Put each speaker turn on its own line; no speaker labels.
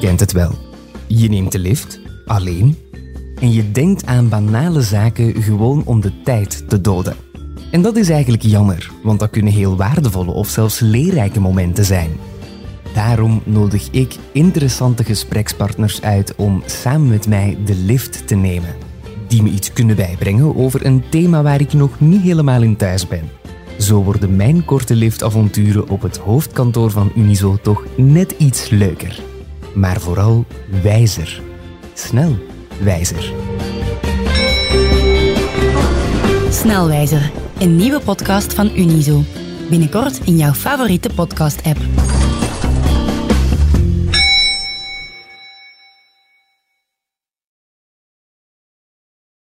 kent het wel. Je neemt de lift, alleen, en je denkt aan banale zaken gewoon om de tijd te doden. En dat is eigenlijk jammer, want dat kunnen heel waardevolle of zelfs leerrijke momenten zijn. Daarom nodig ik interessante gesprekspartners uit om samen met mij de lift te nemen. Die me iets kunnen bijbrengen over een thema waar ik nog niet helemaal in thuis ben. Zo worden mijn korte liftavonturen op het hoofdkantoor van Unizo toch net iets leuker. Maar vooral wijzer. Snel wijzer.
Snelwijzer, een nieuwe podcast van Unizo. Binnenkort in jouw favoriete podcast-app.